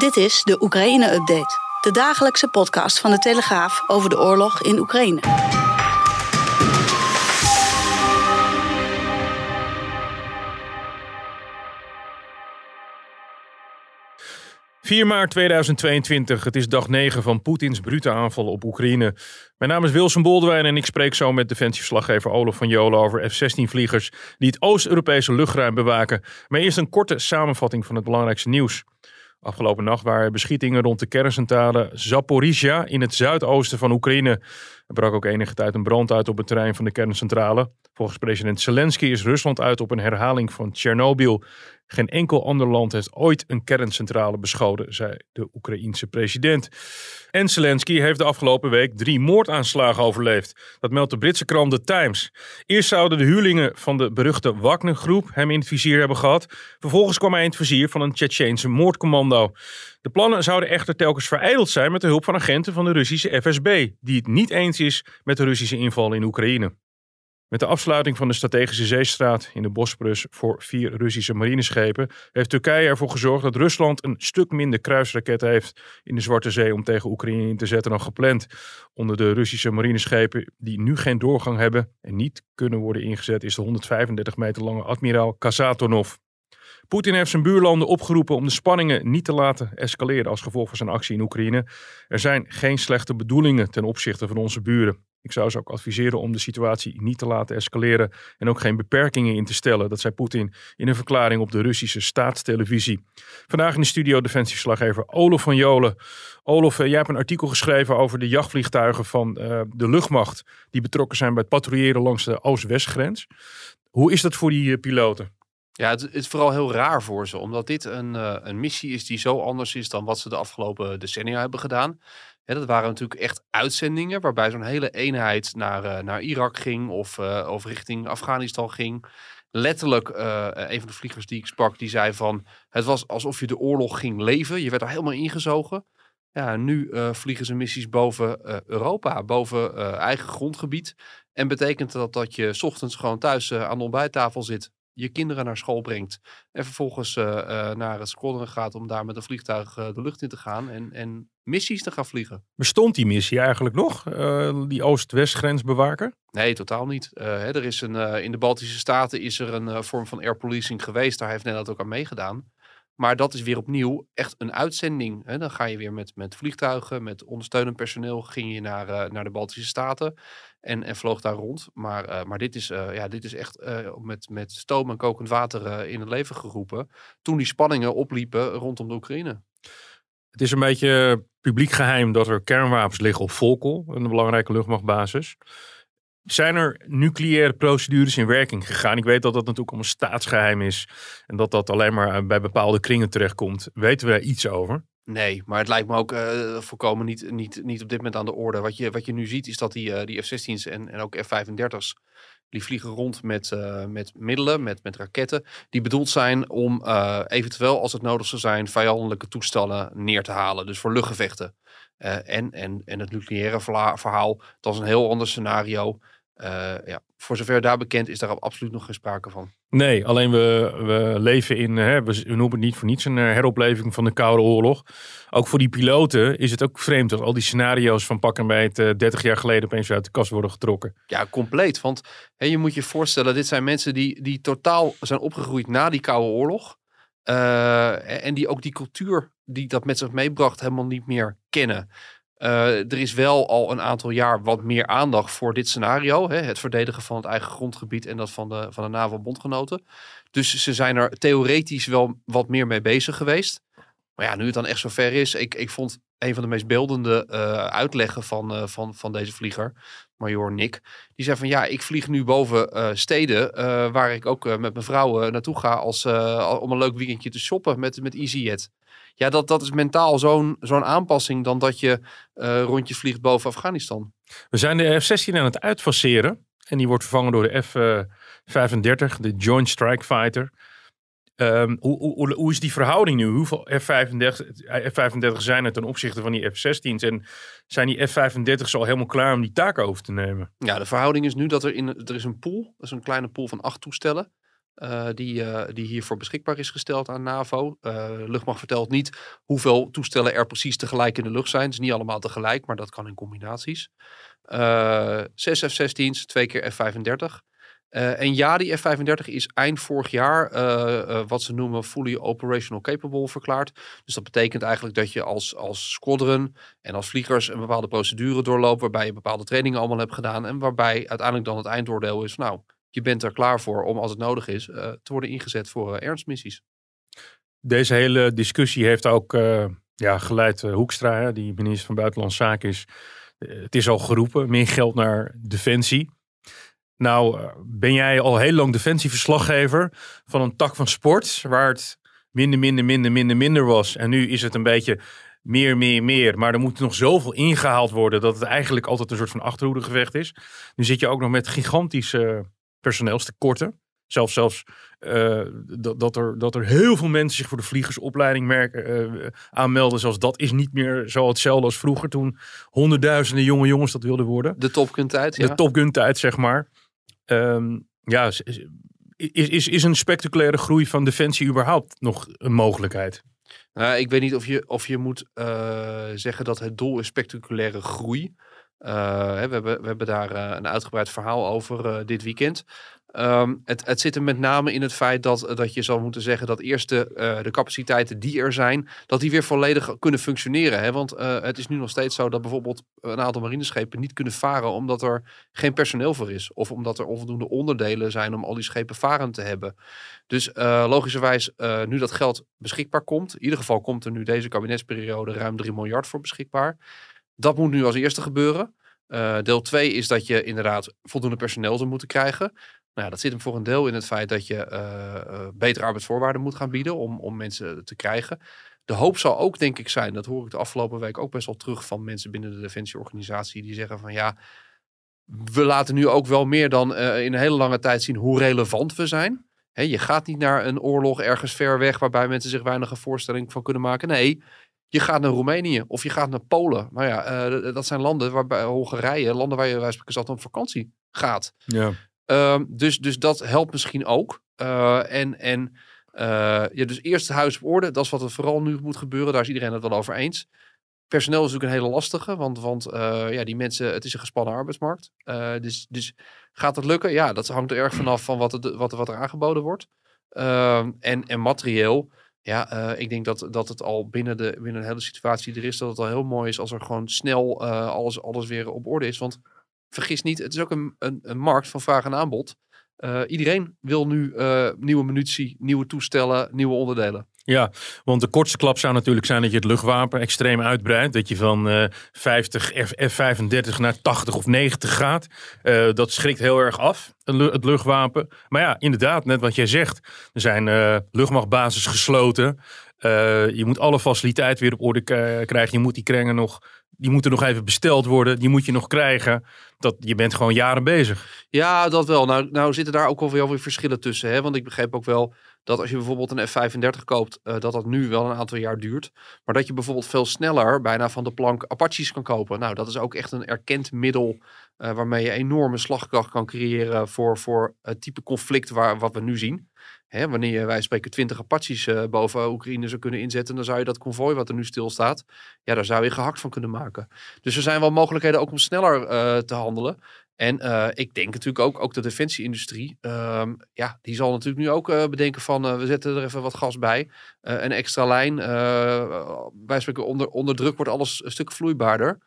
Dit is de Oekraïne-update. De dagelijkse podcast van de Telegraaf over de oorlog in Oekraïne. 4 maart 2022, het is dag 9 van Poetins brute aanval op Oekraïne. Mijn naam is Wilson Boldewijn en ik spreek zo met defensieverslaggever Olaf van Jolen over F-16-vliegers die het Oost-Europese luchtruim bewaken. Maar eerst een korte samenvatting van het belangrijkste nieuws. Afgelopen nacht waren beschietingen rond de kerncentrale Zaporizhia in het zuidoosten van Oekraïne. Er brak ook enige tijd een brand uit op het terrein van de kerncentrale. Volgens president Zelensky is Rusland uit op een herhaling van Tsjernobyl. Geen enkel ander land heeft ooit een kerncentrale beschoten, zei de Oekraïense president. En Zelensky heeft de afgelopen week drie moordaanslagen overleefd. Dat meldt de Britse krant The Times. Eerst zouden de huurlingen van de beruchte Wagner-groep hem in het vizier hebben gehad. Vervolgens kwam hij in het vizier van een Tsjetsjeense moordcommando. De plannen zouden echter telkens vereideld zijn met de hulp van agenten van de Russische FSB, die het niet eens is met de Russische inval in Oekraïne. Met de afsluiting van de strategische zeestraat in de Bosporus voor vier Russische marineschepen heeft Turkije ervoor gezorgd dat Rusland een stuk minder kruisraketten heeft in de Zwarte Zee om tegen Oekraïne in te zetten dan gepland. Onder de Russische marineschepen die nu geen doorgang hebben en niet kunnen worden ingezet is de 135 meter lange admiraal Kazatonov. Poetin heeft zijn buurlanden opgeroepen om de spanningen niet te laten escaleren als gevolg van zijn actie in Oekraïne. Er zijn geen slechte bedoelingen ten opzichte van onze buren. Ik zou ze ook adviseren om de situatie niet te laten escaleren en ook geen beperkingen in te stellen. Dat zei Poetin in een verklaring op de Russische staatstelevisie. Vandaag in de studio defensieverslaggever Olof van Jolen. Olof, eh, jij hebt een artikel geschreven over de jachtvliegtuigen van uh, de luchtmacht die betrokken zijn bij het patrouilleren langs de Oost-Westgrens. Hoe is dat voor die uh, piloten? Ja, het, is vooral heel raar voor ze, omdat dit een, een missie is die zo anders is dan wat ze de afgelopen decennia hebben gedaan dat waren natuurlijk echt uitzendingen waarbij zo'n hele eenheid naar, uh, naar Irak ging of, uh, of richting Afghanistan ging. Letterlijk, een van de vliegers die ik sprak, die zei van het was alsof je de oorlog ging leven. Je werd er helemaal ingezogen. Ja, nu vliegen ze missies boven Europa, boven eigen grondgebied. En betekent dat dat je ochtends gewoon thuis aan de ontbijttafel zit je kinderen naar school brengt. En vervolgens uh, uh, naar het squadron gaat om daar met een vliegtuig uh, de lucht in te gaan. En, en missies te gaan vliegen. Bestond die missie eigenlijk nog? die Oost-West bewaken? Nee, totaal niet. Hè, er is een, in de Baltische Staten is er een vorm van air policing geweest. Daar heeft Nederland ook aan meegedaan. Maar dat is weer opnieuw echt een uitzending. Hè? Dan ga je weer met, met vliegtuigen, met ondersteunend personeel, ging je naar, uh, naar de Baltische Staten en, en vloog daar rond. Maar, uh, maar dit, is, uh, ja, dit is echt met, met stoom en kokend water in het leven geroepen. Toen die spanningen opliepen rondom de Oekraïne. Het is een beetje publiek geheim dat er kernwapens liggen op Volkel, een belangrijke luchtmachtbasis. Zijn er nucleaire procedures in werking gegaan? Ik weet dat dat natuurlijk allemaal staatsgeheim is en dat dat alleen maar bij bepaalde kringen terechtkomt. Weten we daar iets over? Nee, maar het lijkt me ook uh, volkomen niet, niet, niet op dit moment aan de orde. Wat je, wat je nu ziet is dat die, uh, die F-16's en, en ook F-35's, die vliegen rond met, uh, met middelen, met, met raketten, die bedoeld zijn om eventueel, als het nodig zou zijn, vijandelijke toestellen neer te halen. Dus voor luchtgevechten. en, en, en het nucleaire verhaal, dat is een heel ander scenario. Ja, voor zover daar bekend is daar absoluut nog geen sprake van. Nee, alleen we, we leven in, hè, we noemen het niet voor niets een eh, heropleving van de Koude Oorlog. Ook voor die piloten is het ook vreemd dat al die scenario's van pakken bij het 30 jaar geleden opeens uit de kast worden getrokken. Ja, compleet. Want hè, je moet je voorstellen, dit zijn mensen die, die totaal zijn opgegroeid na die Koude Oorlog. Uh, en die ook die cultuur die dat met zich meebracht helemaal niet meer kennen. Uh, er is wel al een aantal jaar wat meer aandacht voor dit scenario. Hè, het verdedigen van het eigen grondgebied en dat van de, van de NAVO-bondgenoten. Dus ze zijn er theoretisch wel wat meer mee bezig geweest. Maar ja, nu het dan echt zover is. Ik, ik vond een van de meest beeldende uh, uitleggen van, uh, van, van deze vlieger, Major Nick. Die zei van ja, ik vlieg nu boven steden waar ik ook met mijn vrouw naartoe ga als, om een leuk weekendje te shoppen met, met EasyJet. Ja, dat, dat is mentaal zo'n zo'n aanpassing dan dat je rondjes vliegt boven Afghanistan. We zijn de F-16 aan het uitfaseren. En die wordt vervangen door de F-35, de Joint Strike Fighter. Um, hoe, hoe, hoe, is die verhouding nu? Hoeveel F-35, F-35 zijn er ten opzichte van die F-16's? En zijn die F-35's al helemaal klaar om die taak over te nemen? Ja, de verhouding is nu dat er, in, er is een pool, dat is een kleine pool van acht toestellen. Uh, die, uh, die hiervoor beschikbaar is gesteld aan NAVO. Uh, luchtmacht vertelt niet hoeveel toestellen er precies tegelijk in de lucht zijn. Het is niet allemaal tegelijk, maar dat kan in combinaties. zes F-16's, twee keer F-35. Uh, en ja, die F-35 is eind vorig jaar wat ze noemen fully operational capable verklaard. Dus dat betekent eigenlijk dat je als, als squadron en als vliegers een bepaalde procedure doorloopt. Waarbij je bepaalde trainingen allemaal hebt gedaan. En waarbij uiteindelijk dan het eindoordeel is, nou, je bent er klaar voor om als het nodig is te worden ingezet voor ernstmissies. Deze hele discussie heeft ook ja, geleid Hoekstra, die minister van Buitenlandse Zaken is. het is al geroepen, meer geld naar defensie. Nou, eh, ben jij al heel lang defensieverslaggever van een tak van sport, waar het minder, minder, minder, minder, minder was. En nu is het een beetje meer, meer, meer. Maar er moet nog zoveel ingehaald worden dat het eigenlijk altijd een soort van achterhoedegevecht is. Nu zit je ook nog met gigantische personeelstekorten. Zelfs, zelfs uh, dat, dat, er, dat er heel veel mensen zich voor de vliegersopleiding merken, uh, aanmelden. Zelfs dat is niet meer zo hetzelfde als vroeger toen honderdduizenden jonge jongens dat wilden worden. De Top Gun tijd, ja. De Top Gun tijd, zeg maar. Um, ja, is, is, is een spectaculaire groei van defensie überhaupt nog een mogelijkheid? Nou, ik weet niet of je, of je moet uh, zeggen dat het doel is spectaculaire groei. Uh, we, hebben, we hebben daar uh, een uitgebreid verhaal over dit weekend. Um, het, het zit er met name in het feit dat, dat je zal moeten zeggen dat eerst de, de capaciteiten die er zijn, dat die weer volledig kunnen functioneren. Hè? Want het is nu nog steeds zo dat bijvoorbeeld een aantal marineschepen niet kunnen varen omdat er geen personeel voor is. Of omdat er onvoldoende onderdelen zijn om al die schepen varend te hebben. Dus logischerwijs, nu dat geld beschikbaar komt, in ieder geval komt er nu deze kabinetsperiode ruim 3 miljard voor beschikbaar. Dat moet nu als eerste gebeuren. deel 2 is dat je inderdaad voldoende personeel zou moeten krijgen. Nou, dat zit hem voor een deel in het feit dat je uh, betere arbeidsvoorwaarden moet gaan bieden om, om mensen te krijgen. De hoop zal ook, denk ik, zijn, dat hoor ik de afgelopen week ook best wel terug van mensen binnen de defensieorganisatie, die zeggen van ja, we laten nu ook wel meer dan in een hele lange tijd zien hoe relevant we zijn. Je gaat niet naar een oorlog ergens ver weg waarbij mensen zich weinig een voorstelling van kunnen maken. Nee, je gaat naar Roemenië of je gaat naar Polen. Maar ja, uh, dat zijn landen waarbij Hongarije, landen waar je spreken altijd op vakantie gaat. Ja. Um, dus, dus dat helpt misschien ook. Uh, en en uh, ja, dus eerst het huis op orde. Dat is wat er vooral nu moet gebeuren. Daar is iedereen het wel over eens. Personeel is natuurlijk een hele lastige. Want, want ja, die mensen, het is een gespannen arbeidsmarkt. dus, dus gaat het lukken? Ja, dat hangt er erg vanaf van wat, het, wat, wat er aangeboden wordt. Ehm, en, en materieel. Ja, ik denk dat, dat het al binnen de, binnen de hele situatie er is. Dat het al heel mooi is als er gewoon snel alles, alles weer op orde is. Want vergis niet, het is ook een, een, een markt van vraag en aanbod. Uh, iedereen wil nu uh, nieuwe munitie, nieuwe toestellen, nieuwe onderdelen. Ja, want de kortste klap zou natuurlijk zijn dat je het luchtwapen extreem uitbreidt. Dat je van uh, 50 F-35 naar 80 of 90 gaat. Uh, dat schrikt heel erg af, het luchtwapen. Maar ja, inderdaad, net wat jij zegt. Er zijn luchtmachtbasis gesloten. Je moet alle faciliteiten weer op orde krijgen. Je moet die krengen nog die moeten nog even besteld worden. Die moet je nog krijgen. Dat, je bent gewoon jaren bezig. Ja, dat wel. Nou, nou zitten daar ook wel weer verschillen tussen. Hè? Want ik begreep ook wel dat als je bijvoorbeeld een F-35 koopt, uh, dat dat nu wel een aantal jaar duurt. Maar dat je bijvoorbeeld veel sneller bijna van de plank Apaches kan kopen. Nou, dat is ook echt een erkend middel uh, waarmee je enorme slagkracht kan creëren voor, voor het type conflict waar, wat we nu zien. Hè, wanneer wij spreken 20 Apaches uh, boven Oekraïne zou kunnen inzetten, dan zou je dat konvooi wat er nu stilstaat, ja, daar zou je gehakt van kunnen maken. Dus er zijn wel mogelijkheden ook om sneller te handelen. En uh, ik denk natuurlijk ook, ook de defensieindustrie, uh, ja, die zal natuurlijk nu ook uh, bedenken van, we zetten er even wat gas bij. een extra lijn, wij spreken onder, onder druk wordt alles een stuk vloeibaarder.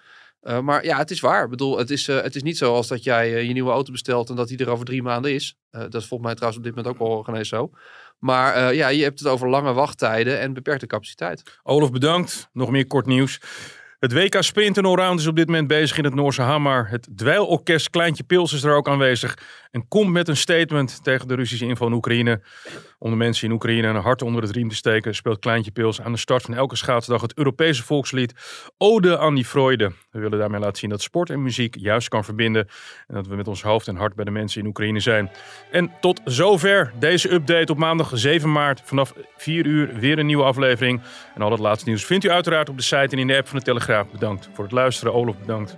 Maar ja, het is waar. Ik bedoel, het is, het is niet zo als dat jij je nieuwe auto bestelt en dat die er over drie maanden is. dat is volgens mij trouwens op dit moment ook wel genees zo. Maar ja, je hebt het over lange wachttijden en beperkte capaciteit. Olaf, bedankt. Nog meer kort nieuws. Het WK Sprint en Allround is op dit moment bezig in het Noorse Hamar. Het dweilorkest Kleintje Pils is er ook aanwezig. En komt met een statement tegen de Russische inval in Oekraïne. Om de mensen in Oekraïne een hart onder het riem te steken... speelt Kleintje Pils aan de start van elke schaatsdag het Europese volkslied... Ode aan die Freude. We willen daarmee laten zien dat sport en muziek juist kan verbinden... en dat we met ons hoofd en hart bij de mensen in Oekraïne zijn. En tot zover deze update op maandag 7 maart. Vanaf 4 uur weer een nieuwe aflevering. En al het laatste nieuws vindt u uiteraard op de site en in de app van de Telegraaf. Bedankt voor het luisteren. Olaf, bedankt.